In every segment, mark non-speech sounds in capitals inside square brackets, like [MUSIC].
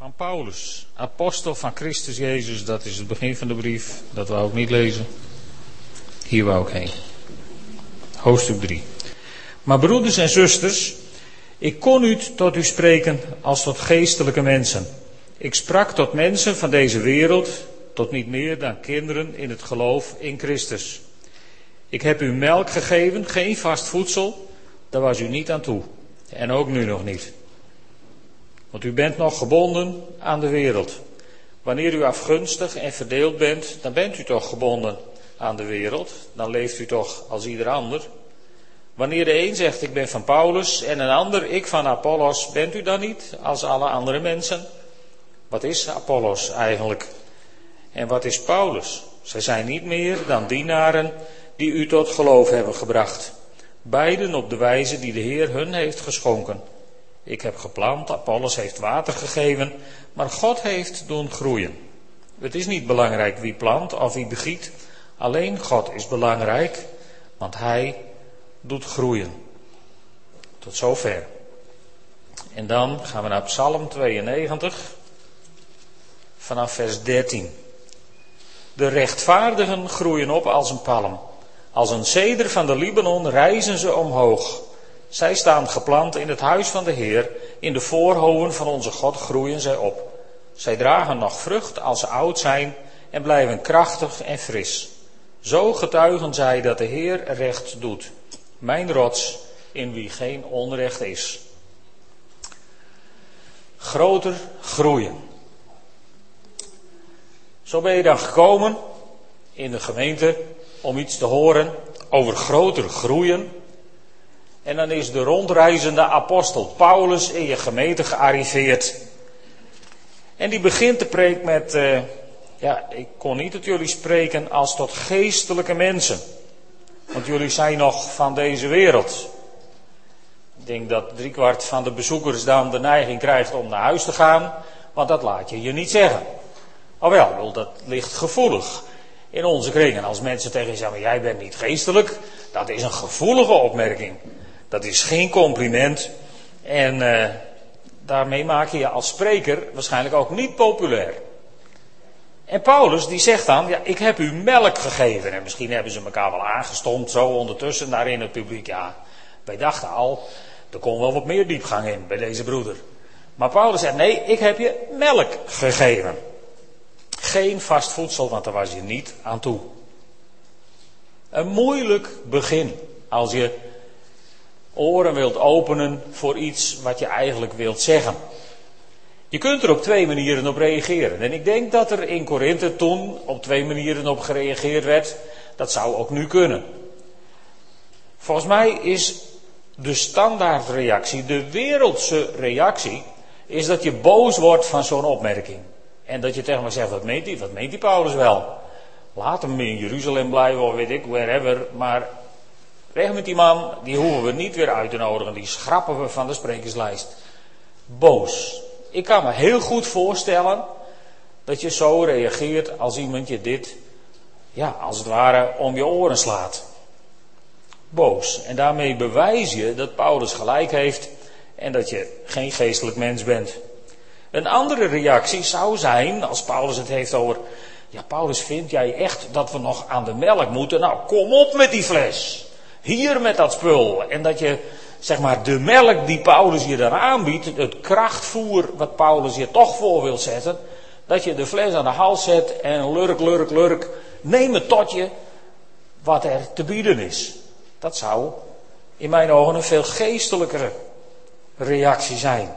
Van Paulus, apostel van Christus Jezus, dat is het begin van de brief. Dat wou ik niet lezen. Hier wou ik heen. Hoofdstuk 3. Maar broeders en zusters, ik kon u tot u spreken als tot geestelijke mensen. Ik sprak tot mensen van deze wereld, tot niet meer dan kinderen in het geloof in Christus. Ik heb u melk gegeven, geen vast voedsel, daar was u niet aan toe. En ook nu nog niet. Want u bent nog gebonden aan de wereld. Wanneer u afgunstig en verdeeld bent, dan bent u toch gebonden aan de wereld. Dan leeft u toch als ieder ander. Wanneer de een zegt ik ben van Paulus en een ander ik van Apollos, bent u dan niet als alle andere mensen? Wat is Apollos eigenlijk? En wat is Paulus? Zij zijn niet meer dan dienaren die u tot geloof hebben gebracht. Beiden op de wijze die de Heer hun heeft geschonken. Ik heb geplant, Apollos heeft water gegeven, maar God heeft doen groeien. Het is niet belangrijk wie plant of wie begiet, alleen God is belangrijk, want Hij doet groeien. Tot zover. En dan gaan we naar Psalm 92, vanaf vers 13. De rechtvaardigen groeien op als een palm. Als een ceder van de Libanon rijzen ze omhoog. Zij staan geplant in het huis van de Heer. In de voorhoven van onze God groeien zij op. Zij dragen nog vrucht als ze oud zijn en blijven krachtig en fris. Zo getuigen zij dat de Heer recht doet. Mijn rots in wie geen onrecht is. Groter groeien. Zo ben je dan gekomen in de gemeente om iets te horen over groter groeien. En dan is de rondreizende apostel Paulus in je gemeente gearriveerd. En die begint de preek met, uh, ja, ik kon niet tot jullie spreken als tot geestelijke mensen. Want jullie zijn nog van deze wereld. Ik denk dat driekwart van de bezoekers dan de neiging krijgt om naar huis te gaan, want dat laat je je niet zeggen. Oh wel, dat ligt gevoelig in onze kringen. Als mensen tegen je zeggen, jij bent niet geestelijk, dat is een gevoelige opmerking. Dat is geen compliment. En uh, daarmee maak je je als spreker waarschijnlijk ook niet populair. En Paulus die zegt dan, ja, ik heb u melk gegeven. En misschien hebben ze elkaar wel aangestomd zo ondertussen daar in het publiek. Ja, wij dachten al, er kon wel wat meer diepgang in bij deze broeder. Maar Paulus zegt, nee, ik heb je melk gegeven. Geen vast voedsel, want daar was je niet aan toe. Een moeilijk begin als je oren wilt openen voor iets wat je eigenlijk wilt zeggen. Je kunt er op twee manieren op reageren. En ik denk dat er in Korinthe toen op twee manieren op gereageerd werd. Dat zou ook nu kunnen. Volgens mij is de standaardreactie, de wereldse reactie, is dat je boos wordt van zo'n opmerking. En dat je tegen me zegt, wat meent hij? Wat meent die Paulus wel? Laat hem in Jeruzalem blijven of weet ik, wherever. Maar weg met die man, die hoeven we niet weer uit te nodigen. Die schrappen we van de sprekerslijst. Boos. Ik kan me heel goed voorstellen dat je zo reageert als iemand je dit, ja, als het ware om je oren slaat. Boos. En daarmee bewijs je dat Paulus gelijk heeft en dat je geen geestelijk mens bent. Een andere reactie zou zijn, als Paulus het heeft over, ja Paulus, vind jij echt dat we nog aan de melk moeten? Nou, kom op met die fles. Hier met dat spul. En dat je, zeg maar, de melk die Paulus je daar aanbiedt, het krachtvoer wat Paulus je toch voor wil zetten, dat je de fles aan de hals zet en lurk, lurk, lurk, neem het tot je wat er te bieden is. Dat zou in mijn ogen een veel geestelijkere reactie zijn.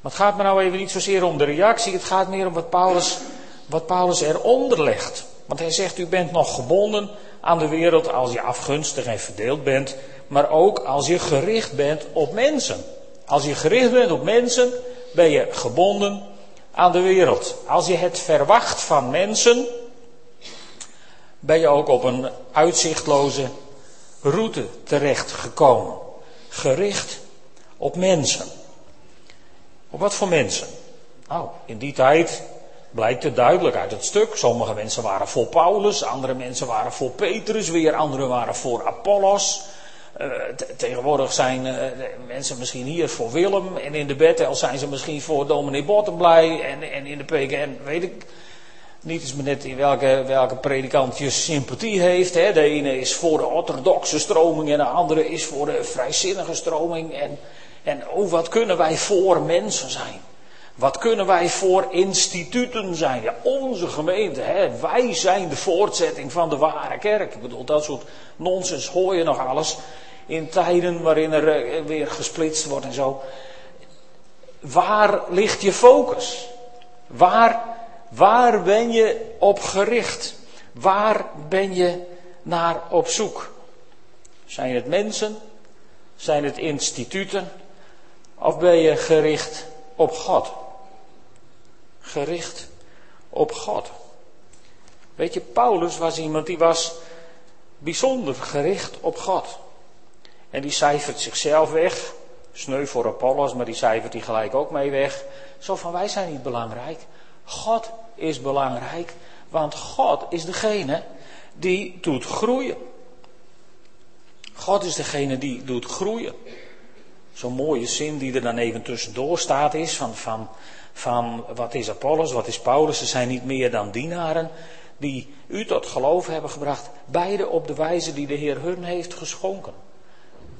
Maar het gaat me nou even niet zozeer om de reactie, het gaat meer om wat Paulus, wat Paulus eronder legt. Want hij zegt, u bent nog gebonden aan de wereld als je afgunstig en verdeeld bent, maar ook als je gericht bent op mensen. Als je gericht bent op mensen, ben je gebonden aan de wereld. Als je het verwacht van mensen, ben je ook op een uitzichtloze route terechtgekomen. Gericht op mensen. Op wat voor mensen? Nou, in die tijd blijkt het duidelijk uit het stuk. Sommige mensen waren voor Paulus, andere mensen waren voor Petrus, weer anderen waren voor Apollos. Uh, tegenwoordig zijn uh, mensen misschien hier voor Willem en in de Bethel zijn ze misschien voor dominee Bottenblij en, en in de PKN weet ik niet eens maar net in welke, welke predikant je sympathie heeft. Hè. De ene is voor de orthodoxe stroming en de andere is voor de vrijzinnige stroming. En, en oh, wat kunnen wij voor mensen zijn? Wat kunnen wij voor instituten zijn? Ja, onze gemeente, hè, wij zijn de voortzetting van de ware kerk. Ik bedoel, dat soort nonsens hoor je nog alles in tijden waarin er eh, weer gesplitst wordt en zo. Waar ligt je focus? Waar, waar ben je op gericht? Waar ben je naar op zoek? Zijn het mensen? Zijn het instituten? Of ben je gericht op God? Gericht op God. Weet je, Paulus was iemand die was bijzonder gericht op God. En die cijfert zichzelf weg. Sneu voor Apollos, maar die cijfert die gelijk ook mee weg. Zo van wij zijn niet belangrijk. God is belangrijk, want God is degene die doet groeien. God is degene die doet groeien. Zo'n mooie zin die er dan even tussendoor staat is van, van van wat is Apollos, wat is Paulus. Ze zijn niet meer dan dienaren die u tot geloof hebben gebracht. Beide op de wijze die de Heer hun heeft geschonken.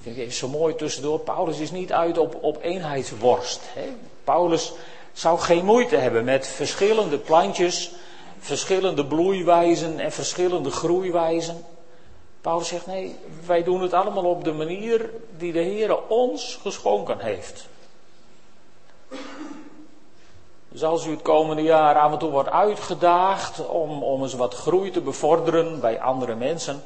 Vind ik even zo mooi tussendoor. Paulus is niet uit op, op eenheidsworst. Hè? Paulus zou geen moeite hebben met verschillende plantjes, verschillende bloeiwijzen en verschillende groeiwijzen. Paulus zegt nee, wij doen het allemaal op de manier die de Heer ons geschonken heeft. Dus als u het komende jaar af en toe wordt uitgedaagd om, om eens wat groei te bevorderen bij andere mensen.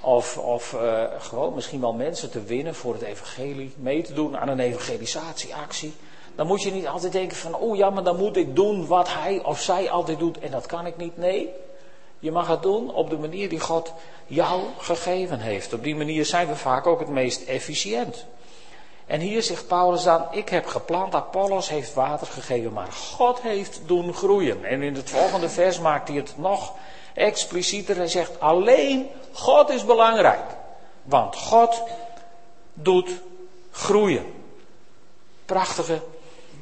Of, of uh, gewoon misschien wel mensen te winnen voor het evangelie. Mee te doen aan een evangelisatieactie. Dan moet je niet altijd denken van, oh ja, maar dan moet ik doen wat hij of zij altijd doet en dat kan ik niet. Nee, je mag het doen op de manier die God jou gegeven heeft. Op die manier zijn we vaak ook het meest efficiënt. En hier zegt Paulus dan, ik heb geplant, Apollos heeft water gegeven, maar God heeft doen groeien. En in het volgende vers maakt hij het nog explicieter. Hij zegt, alleen God is belangrijk. Want God doet groeien. Prachtige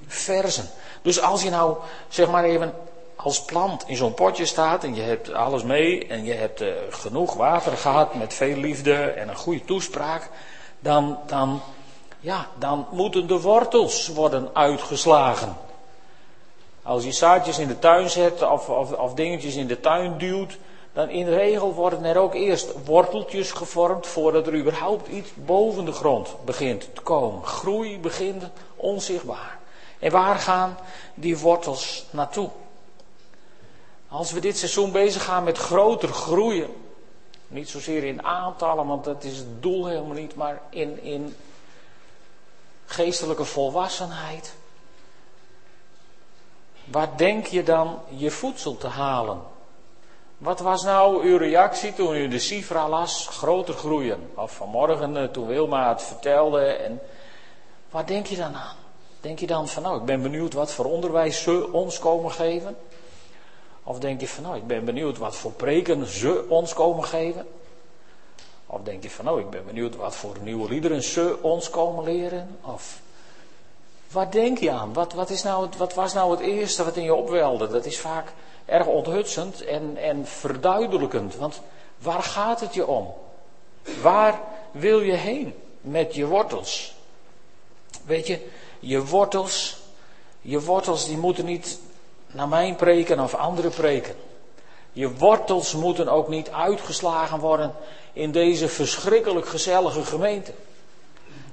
versen. Dus als je nou, zeg maar even, als plant in zo'n potje staat en je hebt alles mee en je hebt uh, genoeg water gehad met veel liefde en een goede toespraak, dan, dan ja, dan moeten de wortels worden uitgeslagen. Als je zaadjes in de tuin zet of, of, of dingetjes in de tuin duwt, dan in regel worden er ook eerst worteltjes gevormd voordat er überhaupt iets boven de grond begint te komen. Groei begint onzichtbaar. En waar gaan die wortels naartoe? Als we dit seizoen bezig gaan met groter groeien, niet zozeer in aantallen, want dat is het doel helemaal niet, maar in, in geestelijke volwassenheid. Waar denk je dan je voedsel te halen? Wat was nou uw reactie toen u de Sifra las, groter groeien? Of vanmorgen eh, toen Wilma het vertelde. En waar denk je dan aan? Denk je dan van nou, ik ben benieuwd wat voor onderwijs ze ons komen geven? Of denk je van nou, ik ben benieuwd wat voor preken ze ons komen geven? Of denk je van, oh, ik ben benieuwd wat voor nieuwe liederen ze ons komen leren? Of wat denk je aan? Wat, wat, is nou het, wat was nou het eerste wat in je opwelde? Dat is vaak erg onthutsend en, en verduidelijkend. Want waar gaat het je om? Waar wil je heen met je wortels? Weet je, je wortels, je wortels die moeten niet naar mijn preken of andere preken. Je wortels moeten ook niet uitgeslagen worden in deze verschrikkelijk gezellige gemeente.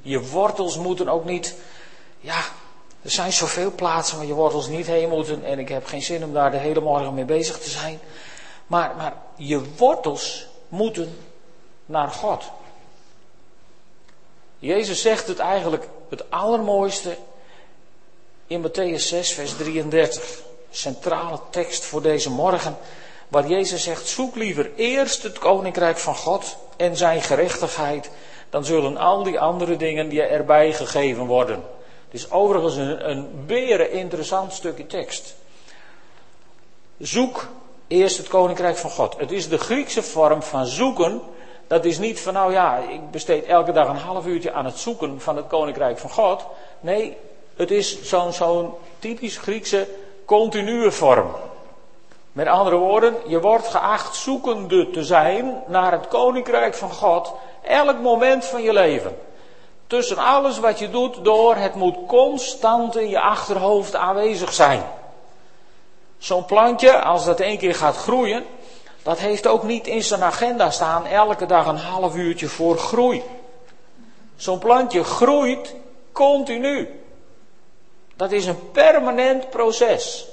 Je wortels moeten ook niet, ja, er zijn zoveel plaatsen waar je wortels niet heen moeten en ik heb geen zin om daar de hele morgen mee bezig te zijn. Maar, maar je wortels moeten naar God. Jezus zegt het eigenlijk het allermooiste in Matthäus 6, vers 33. Centrale tekst voor deze morgen. Waar Jezus zegt, zoek liever eerst het koninkrijk van God en zijn gerechtigheid. Dan zullen al die andere dingen die erbij gegeven worden. Het is overigens een, een beren interessant stukje tekst. Zoek eerst het koninkrijk van God. Het is de Griekse vorm van zoeken Dat is niet van, nou ja, ik besteed elke dag een half uurtje aan het zoeken van het koninkrijk van God. Nee, het is zo'n zo'n typisch Griekse continue vorm. Met andere woorden, je wordt geacht zoekende te zijn naar het koninkrijk van God elk moment van je leven. Tussen alles wat je doet door, het moet constant in je achterhoofd aanwezig zijn. Zo'n plantje, als dat één keer gaat groeien, dat heeft ook niet in zijn agenda staan elke dag een half uurtje voor groei. Zo'n plantje groeit continu. Dat is een permanent proces.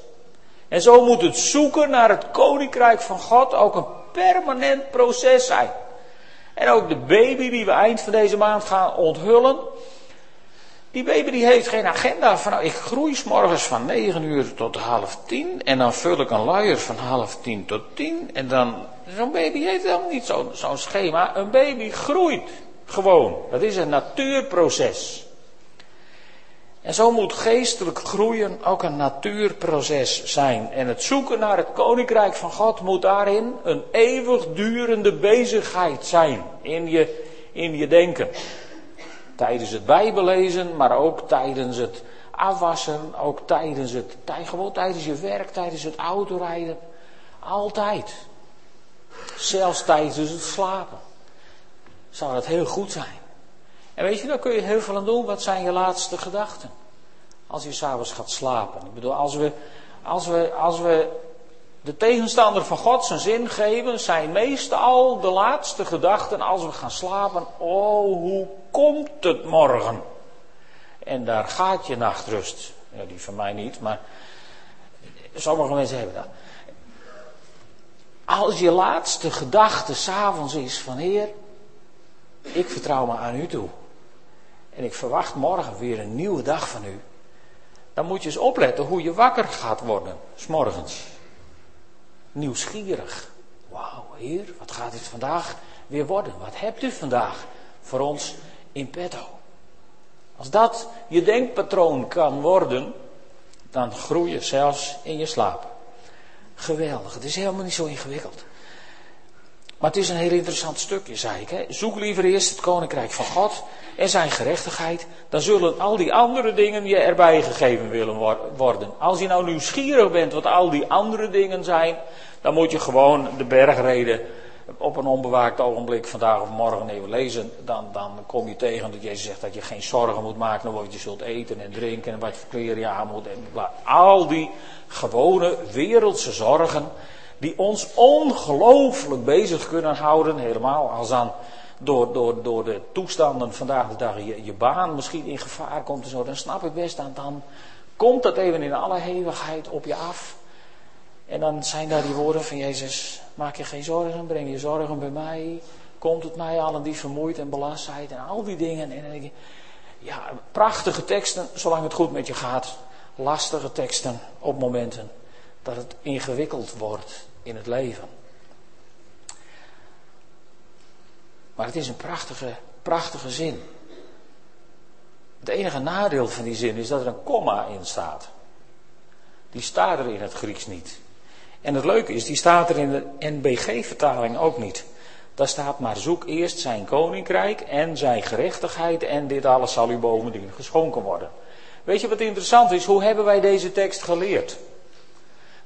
En zo moet het zoeken naar het koninkrijk van God ook een permanent proces zijn. En ook de baby die we eind van deze maand gaan onthullen. Die baby die heeft geen agenda van nou, ik groei morgens van 9 uur tot half 10 en dan vul ik een luier van half 10 tot 10 en dan, zo'n baby heeft helemaal niet zo'n schema. Een baby groeit gewoon. Dat is een natuurproces. En zo moet geestelijk groeien ook een natuurproces zijn. En het zoeken naar het koninkrijk van God moet daarin een eeuwigdurende bezigheid zijn in je, in je denken. Tijdens het bijbelezen, maar ook tijdens het afwassen, ook tijdens het, gewoon tijdens je werk, tijdens het autorijden. Altijd. Zelfs tijdens het slapen. Zou dat heel goed zijn. En weet je, daar kun je heel veel aan doen. Wat zijn je laatste gedachten? Als je s'avonds gaat slapen. Ik bedoel, als we, als, we, als we de tegenstander van God zijn zin geven, zijn meestal de laatste gedachten als we gaan slapen. Oh, hoe komt het morgen? En daar gaat je nachtrust. Ja, die van mij niet, maar sommige mensen hebben dat. Als je laatste gedachte s'avonds is van Heer, ik vertrouw me aan u toe. En ik verwacht morgen weer een nieuwe dag van u. Dan moet je eens opletten hoe je wakker gaat worden, s'morgens. Nieuwsgierig. Wauw, heer, wat gaat dit vandaag weer worden? Wat hebt u vandaag voor ons in petto? Als dat je denkpatroon kan worden, dan groei je zelfs in je slaap. Geweldig, het is helemaal niet zo ingewikkeld. Maar het is een heel interessant stukje, zei ik. Hè? Zoek liever eerst het koninkrijk van God en zijn gerechtigheid. Dan zullen al die andere dingen je erbij gegeven willen worden. Als je nou nieuwsgierig bent wat al die andere dingen zijn, dan moet je gewoon de bergreden op een onbewaakt ogenblik vandaag of morgen even lezen. Dan, dan kom je tegen dat Jezus zegt dat je geen zorgen moet maken over wat je zult eten en drinken en wat voor kleren je aan moet. En bla. Al die gewone wereldse zorgen die ons ongelooflijk bezig kunnen houden, helemaal als dan door, door, door de toestanden vandaag de dag je, je baan misschien in gevaar komt en zo, dan snap ik best, dan, dan komt dat even in alle hevigheid op je af. En dan zijn daar die woorden van Jezus, maak je geen zorgen, breng je zorgen bij mij, komt het mij allen die vermoeid en belast zijn en al die dingen. En ja, prachtige teksten, zolang het goed met je gaat. Lastige teksten op momenten dat het ingewikkeld wordt in het leven. Maar het is een prachtige, prachtige zin. Het enige nadeel van die zin is dat er een komma in staat. Die staat er in het Grieks niet. En het leuke is, die staat er in de NBG-vertaling ook niet. Daar staat maar zoek eerst zijn koninkrijk en zijn gerechtigheid en dit alles zal u bovendien geschonken worden. Weet je wat interessant is? Hoe hebben wij deze tekst geleerd?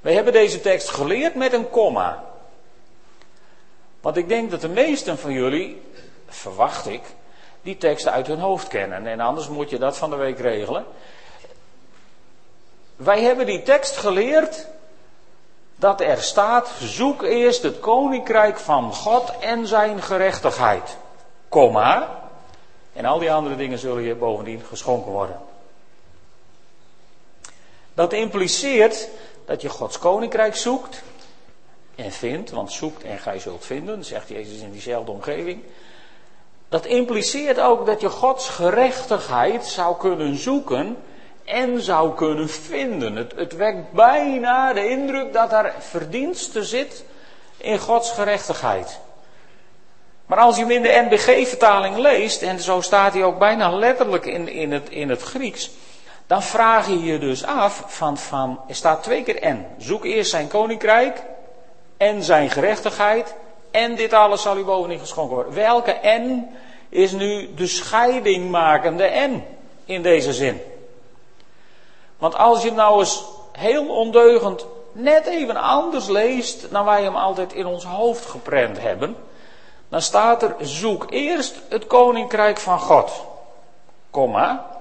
Wij hebben deze tekst geleerd met een komma. Want ik denk dat de meesten van jullie, verwacht ik, die teksten uit hun hoofd kennen. En anders moet je dat van de week regelen. Wij hebben die tekst geleerd dat er staat: zoek eerst het koninkrijk van God en zijn gerechtigheid. Komma. En al die andere dingen zullen je bovendien geschonken worden. Dat impliceert dat je Gods koninkrijk zoekt en vindt, want zoekt en gij zult vinden, zegt Jezus in diezelfde omgeving. Dat impliceert ook dat je Gods gerechtigheid zou kunnen zoeken en zou kunnen vinden. Het, het wekt bijna de indruk dat er verdienste zit in Gods gerechtigheid. Maar als je hem in de NBG-vertaling leest, en zo staat hij ook bijna letterlijk in, in, het, in het Grieks, dan vraag je je dus af van, van, er staat twee keer en. Zoek eerst zijn koninkrijk en zijn gerechtigheid En dit alles zal u bovenin geschonken worden. Welke en is nu de scheidingmakende en in deze zin? Want als je hem nou eens heel ondeugend net even anders leest dan wij hem altijd in ons hoofd geprent hebben, dan staat er: zoek eerst het koninkrijk van God, komma,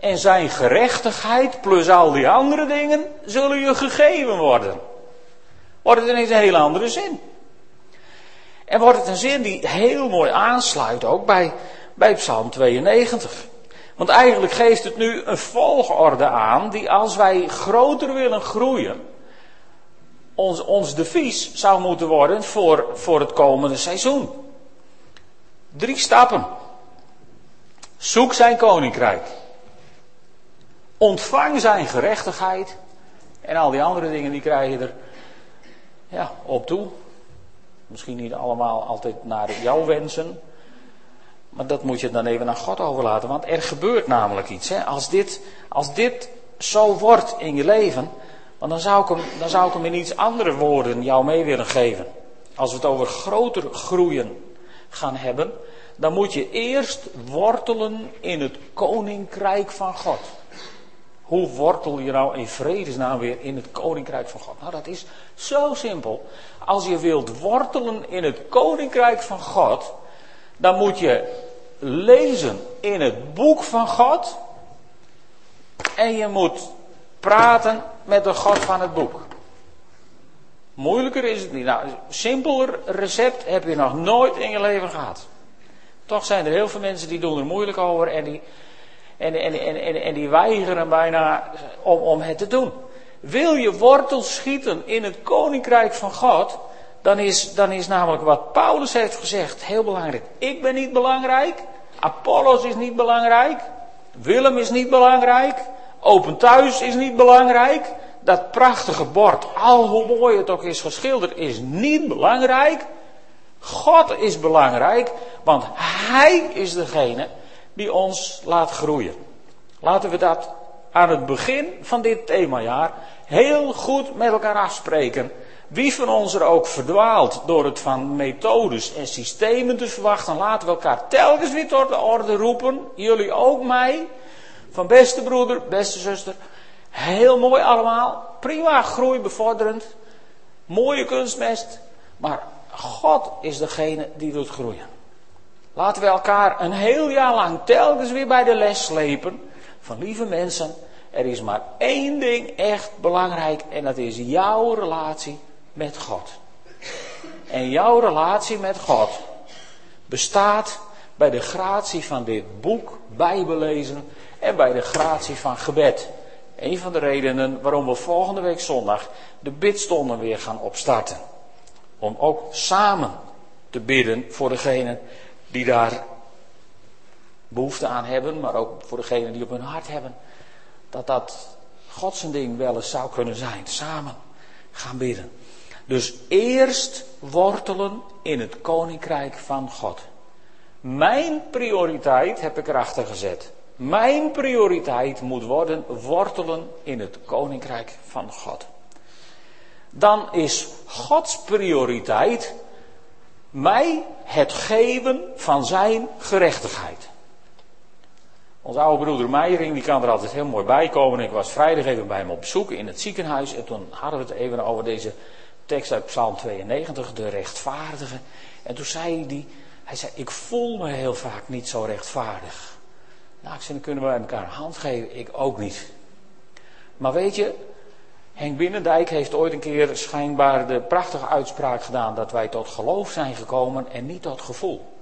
en zijn gerechtigheid plus al die andere dingen zullen je gegeven worden. Wordt het ineens een hele andere zin. En wordt het een zin die heel mooi aansluit ook bij, bij Psalm 92. Want eigenlijk geeft het nu een volgorde aan die als wij groter willen groeien, ons, ons devies zou moeten worden voor, voor het komende seizoen. Drie stappen. Zoek zijn koninkrijk. Ontvang zijn gerechtigheid. En al die andere dingen die krijg je er ja, op toe. Misschien niet allemaal altijd naar jouw wensen. Maar dat moet je dan even aan God overlaten. Want er gebeurt namelijk iets. Hè? Als, dit, als dit zo wordt in je leven. Want dan zou, ik hem, dan zou ik hem in iets andere woorden jou mee willen geven. Als we het over groter groeien gaan hebben. Dan moet je eerst wortelen in het koninkrijk van God. Hoe wortel je nou in vredesnaam weer in het koninkrijk van God? Nou, dat is zo simpel. Als je wilt wortelen in het koninkrijk van God, dan moet je lezen in het boek van God. En je moet praten met de God van het boek. Moeilijker is het niet. Nou, simpeler recept heb je nog nooit in je leven gehad. Toch zijn er heel veel mensen die doen er moeilijk over en die, en, en, en, en, die weigeren bijna om, om het te doen. Wil je wortel schieten in het koninkrijk van God, dan is, dan is namelijk wat Paulus heeft gezegd heel belangrijk. Ik ben niet belangrijk, Apollos is niet belangrijk, Willem is niet belangrijk, Open Thuis is niet belangrijk, dat prachtige bord, al hoe mooi het ook is geschilderd, is niet belangrijk. God is belangrijk, want Hij is degene die ons laat groeien. Laten we dat aan het begin van dit themajaar heel goed met elkaar afspreken. Wie van ons er ook verdwaalt door het van methodes en systemen te verwachten, laten we elkaar telkens weer tot de orde roepen. Jullie ook mij. Van beste broeder, beste zuster. Heel mooi allemaal. Prima, groeibevorderend. Mooie kunstmest. Maar God is degene die doet groeien. Laten we elkaar een heel jaar lang telkens weer bij de les slepen. Van lieve mensen, er is maar één ding echt belangrijk. En dat is jouw relatie met God. En jouw relatie met God bestaat bij de gratie van dit boek, Bijbellezen en bij de gratie van gebed. Een van de redenen waarom we volgende week zondag de bidstonden weer gaan opstarten. Om ook samen te bidden voor degenen die daar behoefte aan hebben, maar ook voor degenen die op hun hart hebben. Dat dat Gods ding wel eens zou kunnen zijn. Samen gaan bidden. Dus eerst wortelen in het koninkrijk van God. Mijn prioriteit heb ik erachter gezet. Mijn prioriteit moet worden wortelen in het koninkrijk van God. Dan is Gods prioriteit mij het geven van zijn gerechtigheid. Onze oude broeder Meijering, die kan er altijd heel mooi bij komen. Ik was vrijdag even bij hem op bezoek in het ziekenhuis. En toen hadden we het even over deze tekst uit Psalm 92, de rechtvaardige. En toen zei hij, hij zei, ik voel me heel vaak niet zo rechtvaardig. Nou, dan kunnen we elkaar een hand geven. Ik ook niet. Maar weet je, Henk Binnendijk heeft ooit een keer schijnbaar de prachtige uitspraak gedaan dat wij tot geloof zijn gekomen en niet tot gevoel.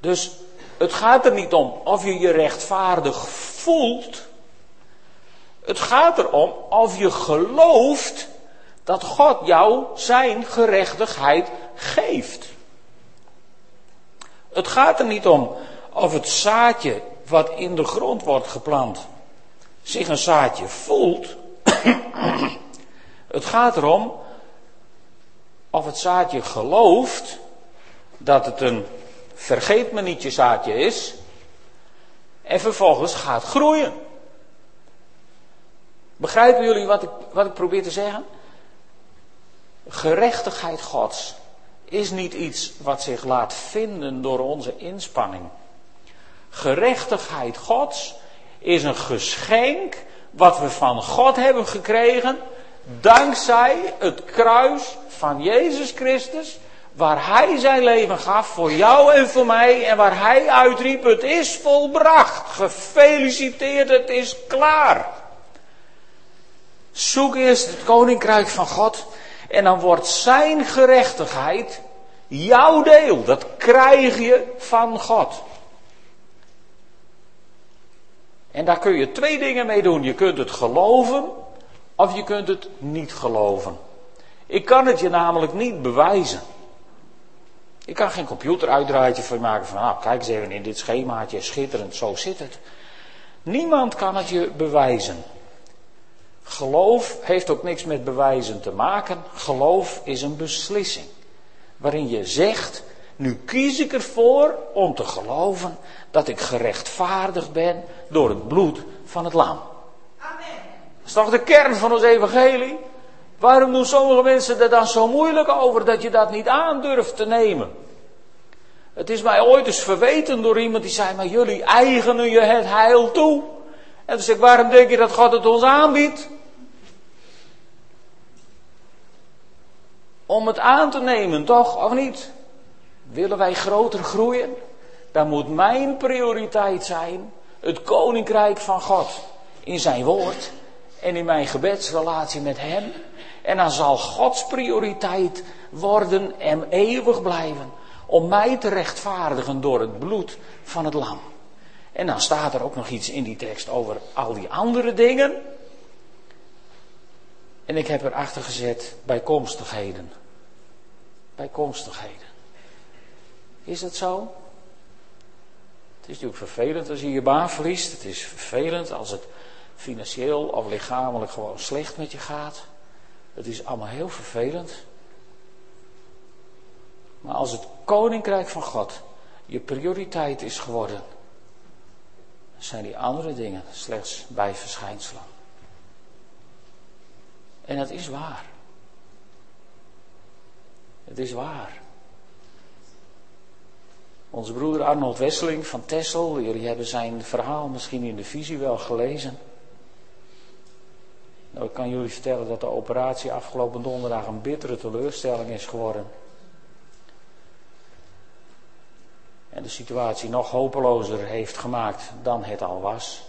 Dus het gaat er niet om of je je rechtvaardig voelt. Het gaat erom of je gelooft dat God jou zijn gerechtigheid geeft. Het gaat er niet om of het zaadje wat in de grond wordt geplant zich een zaadje voelt. Het gaat erom of het zaadje gelooft dat het een vergeet me nietje zaadje is en vervolgens gaat groeien. Begrijpen jullie wat ik, wat ik probeer te zeggen? Gerechtigheid Gods is niet iets wat zich laat vinden door onze inspanning. Gerechtigheid Gods is een geschenk wat we van God hebben gekregen dankzij het kruis van Jezus Christus, waar Hij zijn leven gaf voor jou en voor mij en waar Hij uitriep, het is volbracht, gefeliciteerd, het is klaar. Zoek eerst het koninkrijk van God en dan wordt Zijn gerechtigheid jouw deel. Dat krijg je van God. En daar kun je twee dingen mee doen. Je kunt het geloven of je kunt het niet geloven. Ik kan het je namelijk niet bewijzen. Ik kan geen computeruitdraaitje voor je maken van, ah, kijk eens even in dit schemaatje, schitterend, zo zit het. Niemand kan het je bewijzen. Geloof heeft ook niks met bewijzen te maken. Geloof is een beslissing. Waarin je zegt, nu kies ik ervoor om te geloven dat ik gerechtvaardigd ben door het bloed van het lam. Amen. Dat is toch de kern van ons evangelie? Waarom doen sommige mensen er dan zo moeilijk over dat je dat niet aandurft te nemen? Het is mij ooit eens verweten door iemand die zei, maar jullie eigenen je het heil toe. En toen zei ik, waarom denk je dat God het ons aanbiedt? Om het aan te nemen, toch? Of niet? Willen wij groter groeien? Dan moet mijn prioriteit zijn het koninkrijk van God. In zijn woord en in mijn gebedsrelatie met hem. En dan zal Gods prioriteit worden en eeuwig blijven. Om mij te rechtvaardigen door het bloed van het lam. En dan staat er ook nog iets in die tekst over al die andere dingen. En ik heb erachter gezet bijkomstigheden. Bijkomstigheden. Is dat zo? Het is natuurlijk vervelend als je je baan verliest. Het is vervelend als het financieel of lichamelijk gewoon slecht met je gaat. Het is allemaal heel vervelend. Maar als het koninkrijk van God je prioriteit is geworden, zijn die andere dingen slechts bijverschijnselen. En dat is waar. Het is waar. Onze broeder Arnold Wesseling van Tessel, jullie hebben zijn verhaal misschien in de visie wel gelezen. Nou, ik kan jullie vertellen dat de operatie afgelopen donderdag een bittere teleurstelling is geworden. En de situatie nog hopelozer heeft gemaakt dan het al was.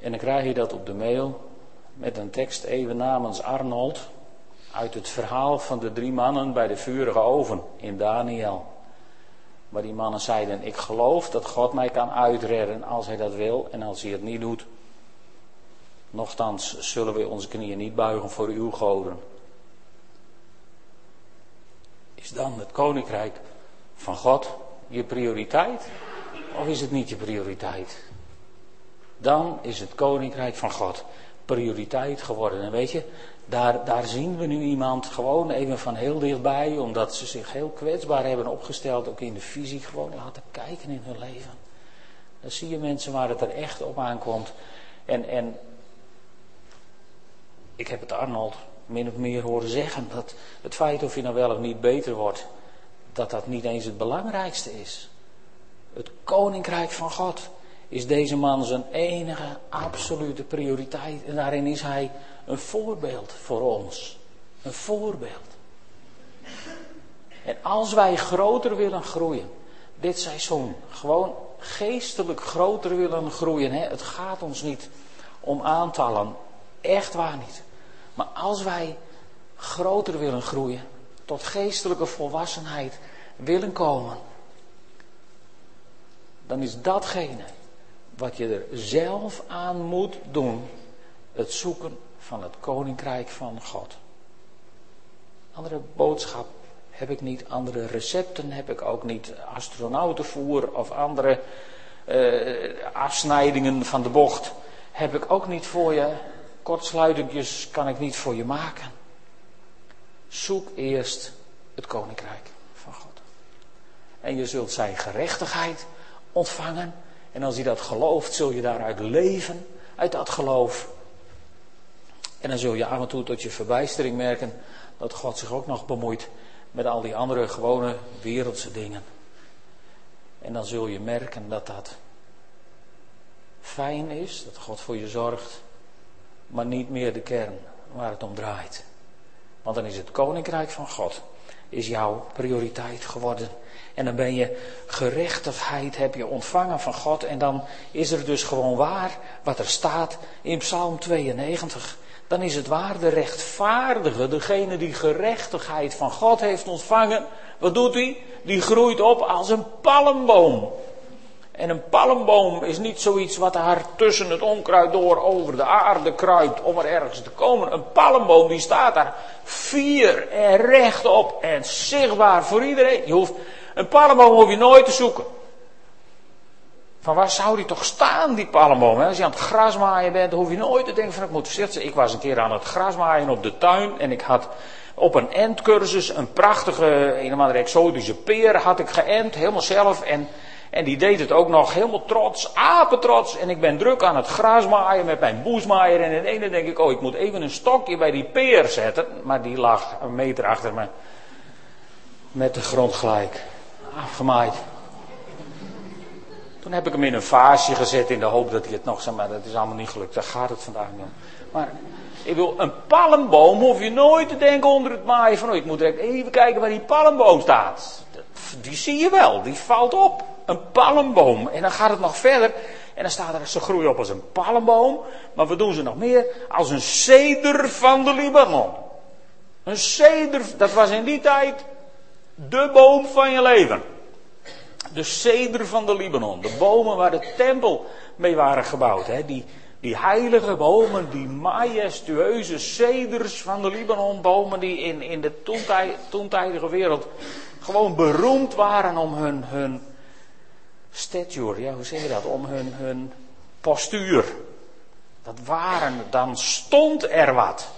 En dan krijg je dat op de mail met een tekst even namens Arnold uit het verhaal van de drie mannen bij de vurige oven in Daniel. Waar die mannen zeiden, ik geloof dat God mij kan uitredden als hij dat wil en als hij het niet doet. Nochtans zullen we onze knieën niet buigen voor uw goden. Is dan het koninkrijk van God je prioriteit? Of is het niet je prioriteit? Dan is het koninkrijk van God prioriteit geworden. En weet je, daar, daar zien we nu iemand gewoon even van heel dichtbij, omdat ze zich heel kwetsbaar hebben opgesteld, ook in de visie, gewoon laten kijken in hun leven. Dan zie je mensen waar het er echt op aankomt. En, en ik heb het Arnold min of meer horen zeggen, dat het feit of je nou wel of niet beter wordt, dat dat niet eens het belangrijkste is. Het koninkrijk van God is deze man zijn enige absolute prioriteit. En daarin is hij een voorbeeld voor ons. Een voorbeeld. En als wij groter willen groeien, dit seizoen, gewoon geestelijk groter willen groeien, hè, het gaat ons niet om aantallen, echt waar niet. Maar als wij groter willen groeien, tot geestelijke volwassenheid willen komen, dan is datgene wat je er zelf aan moet doen, het zoeken van het koninkrijk van God. Andere boodschap heb ik niet, andere recepten heb ik ook niet, astronautenvoer of andere uh, afsnijdingen van de bocht heb ik ook niet voor je. Kortsluitingjes kan ik niet voor je maken. Zoek eerst het koninkrijk van God. En je zult zijn gerechtigheid ontvangen. En als je dat gelooft, zul je daaruit leven, uit dat geloof. En dan zul je af en toe tot je verbijstering merken dat God zich ook nog bemoeit met al die andere gewone wereldse dingen. En dan zul je merken dat dat fijn is, dat God voor je zorgt, maar niet meer de kern waar het om draait. Want dan is het koninkrijk van God, is jouw prioriteit geworden. En dan ben je gerechtigheid heb je ontvangen van God. En dan is er dus gewoon waar wat er staat in Psalm 92. Dan is het waar de rechtvaardige, degene die gerechtigheid van God heeft ontvangen. Wat doet hij? Die groeit op als een palmboom. En een palmboom is niet zoiets wat daar tussen het onkruid door over de aarde kruipt om er ergens te komen. Een palmboom die staat daar vier en rechtop en zichtbaar voor iedereen. Je hoeft, een palmboom hoef je nooit te zoeken. Van waar zou die toch staan, die palmboom? Als je aan het grasmaaien bent, hoef je nooit te denken van ik moet voorzichtig zijn. Ik was een keer aan het grasmaaien op de tuin en ik had op een endcursus een prachtige, een exotische peer had ik geënt, helemaal zelf. En en die deed het ook nog helemaal trots, apetrots. En ik ben druk aan het grasmaaien met mijn boesmaaier. En in ene denk ik, oh, ik moet even een stokje bij die peer zetten. Maar die lag een meter achter me. Met de grond gelijk. Afgemaaid. Toen heb ik hem in een vaasje gezet in de hoop dat hij het nog, zeg maar, dat is allemaal niet gelukt. Daar gaat het vandaag niet om. Maar ik wil, een palmboom hoef je nooit te denken onder het maaien van, oh, ik moet even kijken waar die palmboom staat. Die zie je wel, die valt op een palmboom. En dan gaat het nog verder. En dan staat er, ze groeien op als een palmboom. Maar we doen ze nog meer? Als een ceder van de Libanon. Een ceder, dat was in die tijd de boom van je leven. De ceder van de Libanon. De bomen waar de tempel mee waren gebouwd. Hè? Die, die heilige bomen, die majestueuze ceders van de Libanon. Bomen die in, in de toentijdige wereld gewoon beroemd waren om hun, hun stature, ja, hoe zeg je dat? Om hun, hun postuur. Dat waren, dan stond er wat.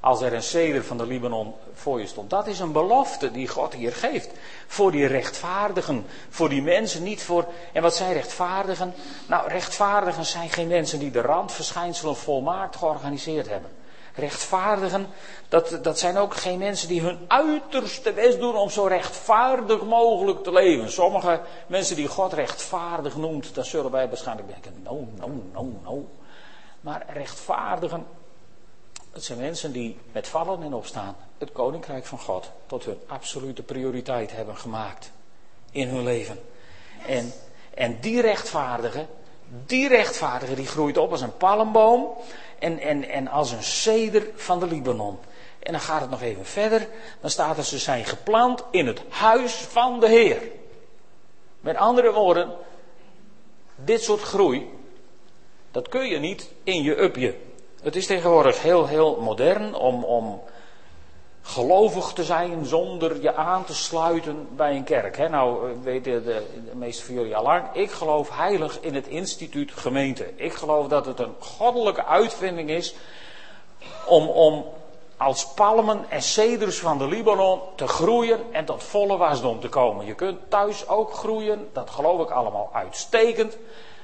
Als er een ceder van de Libanon voor je stond. Dat is een belofte die God hier geeft. Voor die rechtvaardigen. Voor die mensen, niet voor. En wat zijn rechtvaardigen? Nou, rechtvaardigen zijn geen mensen die de randverschijnselen volmaakt georganiseerd hebben. Rechtvaardigen, dat, dat zijn ook geen mensen die hun uiterste best doen om zo rechtvaardig mogelijk te leven. Sommige mensen die God rechtvaardig noemt, dan zullen wij waarschijnlijk denken, no, no, no, no. Maar rechtvaardigen, het zijn mensen die met vallen en opstaan het koninkrijk van God tot hun absolute prioriteit hebben gemaakt in hun leven. En, en die rechtvaardige, die rechtvaardige die groeit op als een palmboom en, en, en als een ceder van de Libanon. En dan gaat het nog even verder. Dan staat er, ze zijn geplant in het huis van de Heer. Met andere woorden, dit soort groei, dat kun je niet in je upje. Het is tegenwoordig heel, heel modern om, om gelovig te zijn zonder je aan te sluiten bij een kerk. He, nou, eh, weten de, de meeste van jullie al. Ik geloof heilig in het instituut gemeente. Ik geloof dat het een goddelijke uitvinding is om, om als palmen en ceders van de Libanon te groeien en tot volle wasdom te komen. Je kunt thuis ook groeien, dat geloof ik allemaal uitstekend.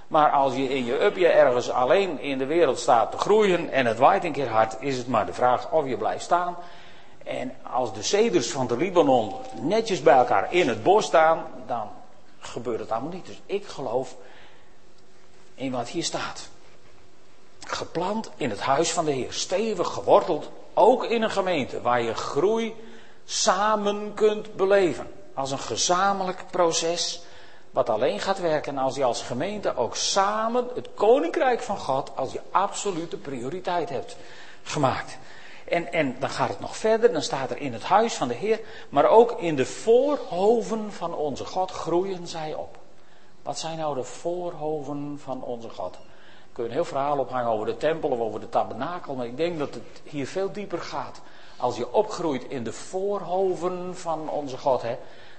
Maar als je in je upje ergens alleen in de wereld staat te groeien en het waait een keer hard, is het maar de vraag of je blijft staan en als de ceders van de Libanon netjes bij elkaar in het bos staan, dan gebeurt het allemaal niet. Dus ik geloof in wat hier staat. Geplant in het huis van de Heer, stevig geworteld, ook in een gemeente waar je groei samen kunt beleven. Als een gezamenlijk proces, wat alleen gaat werken als je als gemeente ook samen het koninkrijk van God als je absolute prioriteit hebt gemaakt. En, en dan gaat het nog verder, dan staat er in het huis van de Heer, maar ook in de voorhoven van onze God groeien zij op. Wat zijn nou de voorhoven van onze God? Kun je een heel verhaal ophangen over de tempel of over de tabernakel, maar ik denk dat het hier veel dieper gaat. Als je opgroeit in de voorhoven van onze God, hè,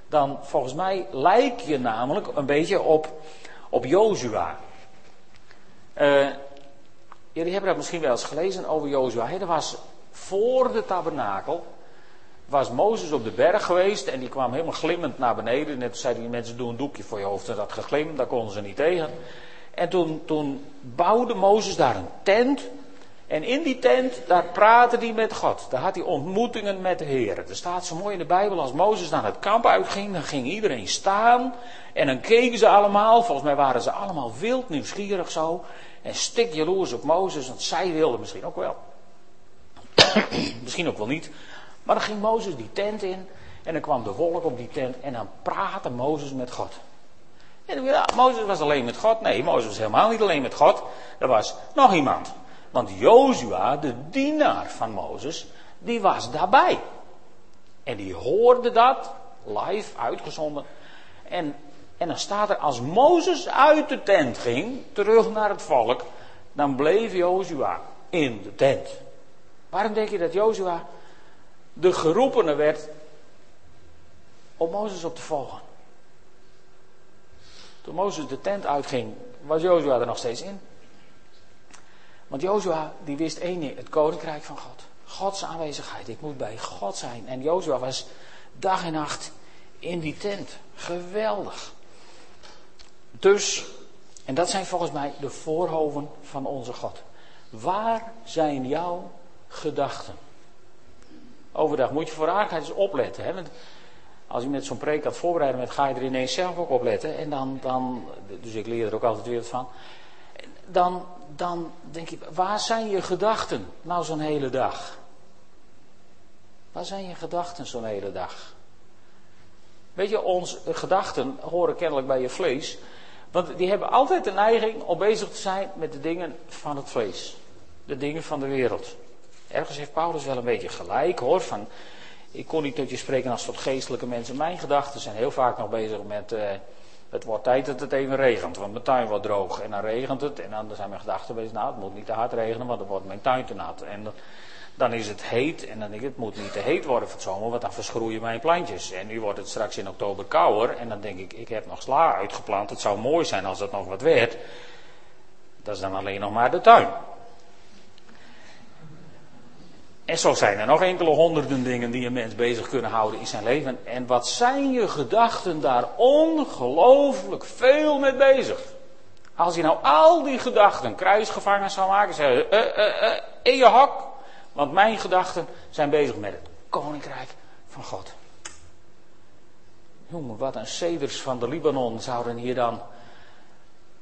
dan volgens mij lijk je namelijk een beetje op, op Jozua. Uh, jullie hebben dat misschien wel eens gelezen over Jozua. Er was voor de tabernakel was Mozes op de berg geweest en die kwam helemaal glimmend naar beneden. Net zei die mensen, doe een doekje voor je hoofd en dat geglimd, daar konden ze niet tegen. En toen, toen bouwde Mozes daar een tent En in die tent, daar praatte hij met God. Daar had hij ontmoetingen met de Heer. Er staat zo mooi in de Bijbel, als Mozes naar het kamp uitging, dan ging iedereen staan. En dan keken ze allemaal, volgens mij waren ze allemaal wild nieuwsgierig zo. En stik jaloers op Mozes, want zij wilden misschien ook wel. [COUGHS] misschien ook wel niet. Maar dan ging Mozes die tent in. En dan kwam de wolk op die tent. En dan praatte Mozes met God. En ja, Mozes was alleen met God. Nee, Mozes was helemaal niet alleen met God. Er was nog iemand. Want Jozua, de dienaar van Mozes, die was daarbij. En die hoorde dat, live, uitgezonden. En, en dan staat er, als Mozes uit de tent ging, terug naar het volk, dan bleef Jozua in de tent. Waarom denk je dat Jozua de geroepene werd om Mozes op te volgen? Toen Mozes de tent uitging, was Jozua er nog steeds in. Want Jozua die wist één ding, het koninkrijk van God. Gods aanwezigheid, ik moet bij God zijn. En Jozua was dag en nacht in die tent. Geweldig. Dus, en dat zijn volgens mij de voorhoven van onze God. Waar zijn jouw gedachten? Overdag moet je voor aardigheid eens opletten. Hè? Want als je met zo'n preek gaat voorbereiden, met, ga je er ineens zelf ook op letten. En dan, dan, dus ik leer er ook altijd weer wat van. Dan, dan denk je, waar zijn je gedachten nou zo'n hele dag? Waar zijn je gedachten zo'n hele dag? Weet je, onze gedachten horen kennelijk bij je vlees. Want die hebben altijd de neiging om bezig te zijn met de dingen van het vlees. De dingen van de wereld. Ergens heeft Paulus wel een beetje gelijk hoor. Van, ik kon niet tot je spreken als tot geestelijke mensen. Mijn gedachten zijn heel vaak nog bezig met. Uh, het wordt tijd dat het even regent, want mijn tuin wordt droog. En dan regent het. En dan zijn mijn gedachten bezig. Nou, het moet niet te hard regenen, want dan wordt mijn tuin te nat. En dan is het heet. En dan denk ik, het moet niet te heet worden voor het zomer, want dan verschroeien mijn plantjes. En nu wordt het straks in oktober kouder. En dan denk ik, ik heb nog sla uitgeplant. Het zou mooi zijn als het nog wat werd. Dat is dan alleen nog maar de tuin. En zo zijn er nog enkele honderden dingen die een mens bezig kunnen houden in zijn leven. En wat zijn je gedachten daar ongelooflijk veel mee bezig? Als je nou al die gedachten kruisgevangen zou maken, zeggen uh, uh, uh, in je hok. Want mijn gedachten zijn bezig met het koninkrijk van God. Jongen, wat een ceders van de Libanon zouden hier dan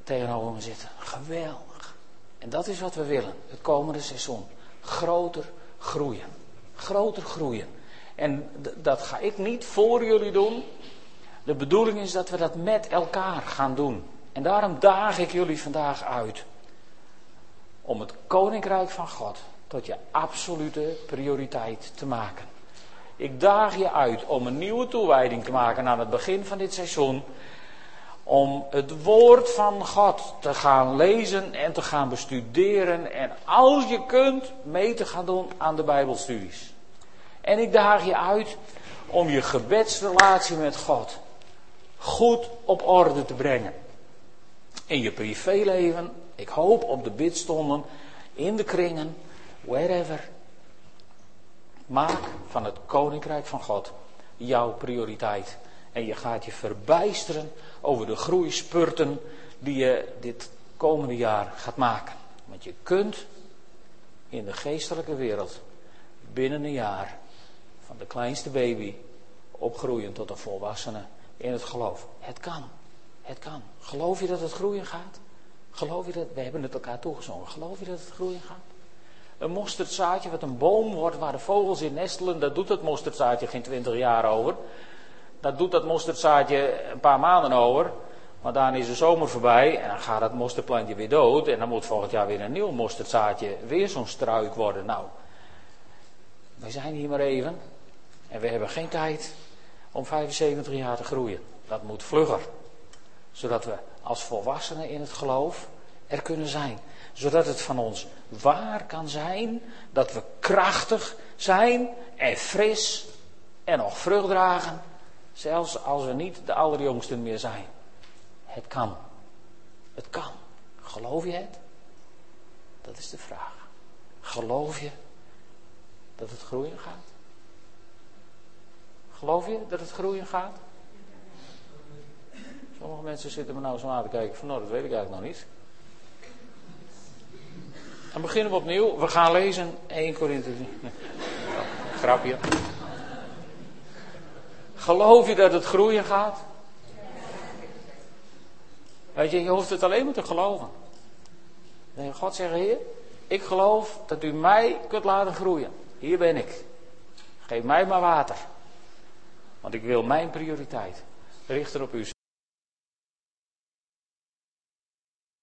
tegenover me zitten. Geweldig. En dat is wat we willen, het komende seizoen. Groter groeien. Groter groeien. En dat ga ik niet voor jullie doen. De bedoeling is dat we dat met elkaar gaan doen. En daarom daag ik jullie vandaag uit. Om het koninkrijk van God tot je absolute prioriteit te maken. Ik daag je uit om een nieuwe toewijding te maken aan het begin van dit seizoen om het woord van God te gaan lezen en te gaan bestuderen en als je kunt mee te gaan doen aan de Bijbelstudies. En ik daag je uit om je gebedsrelatie met God goed op orde te brengen. In je privéleven, ik hoop op de bidstonden, in de kringen, wherever. Maak van het koninkrijk van God jouw prioriteit. En je gaat je verbijsteren over de groeispurten die je dit komende jaar gaat maken. Want je kunt in de geestelijke wereld binnen een jaar van de kleinste baby opgroeien tot een volwassene in het geloof. Het kan. Het kan. Geloof je dat het groeien gaat? Geloof je dat, we hebben het elkaar toegezongen, geloof je dat het groeien gaat? Een mosterdzaadje wat een boom wordt waar de vogels in nestelen, dat doet het mosterdzaadje geen twintig jaar over dat doet dat mosterdzaadje een paar maanden over. Maar dan is de zomer voorbij en dan gaat dat mosterdplantje weer dood. En dan moet volgend jaar weer een nieuw mosterdzaadje, weer zo'n struik worden. Nou, wij zijn hier maar even. En we hebben geen tijd om 75 jaar te groeien. Dat moet vlugger. Zodat we als volwassenen in het geloof er kunnen zijn. Zodat het van ons waar kan zijn dat we krachtig zijn en fris en nog vrucht dragen Zelfs als we niet de allerjongsten meer zijn. Het kan. Het kan. Geloof je het? Dat is de vraag. Geloof je dat het groeien gaat? Geloof je dat het groeien gaat? Sommige mensen zitten me nou zo aan te kijken van nou dat weet ik eigenlijk nog niet. Dan beginnen we opnieuw. We gaan lezen 1 Korinthe. Nee. grapje. Geloof je dat het groeien gaat? Weet je, je hoeft het alleen maar te geloven. Dan God zeggen, Heer, ik geloof dat u mij kunt laten groeien. Hier ben ik. Geef mij maar water. Want ik wil mijn prioriteit richten op u.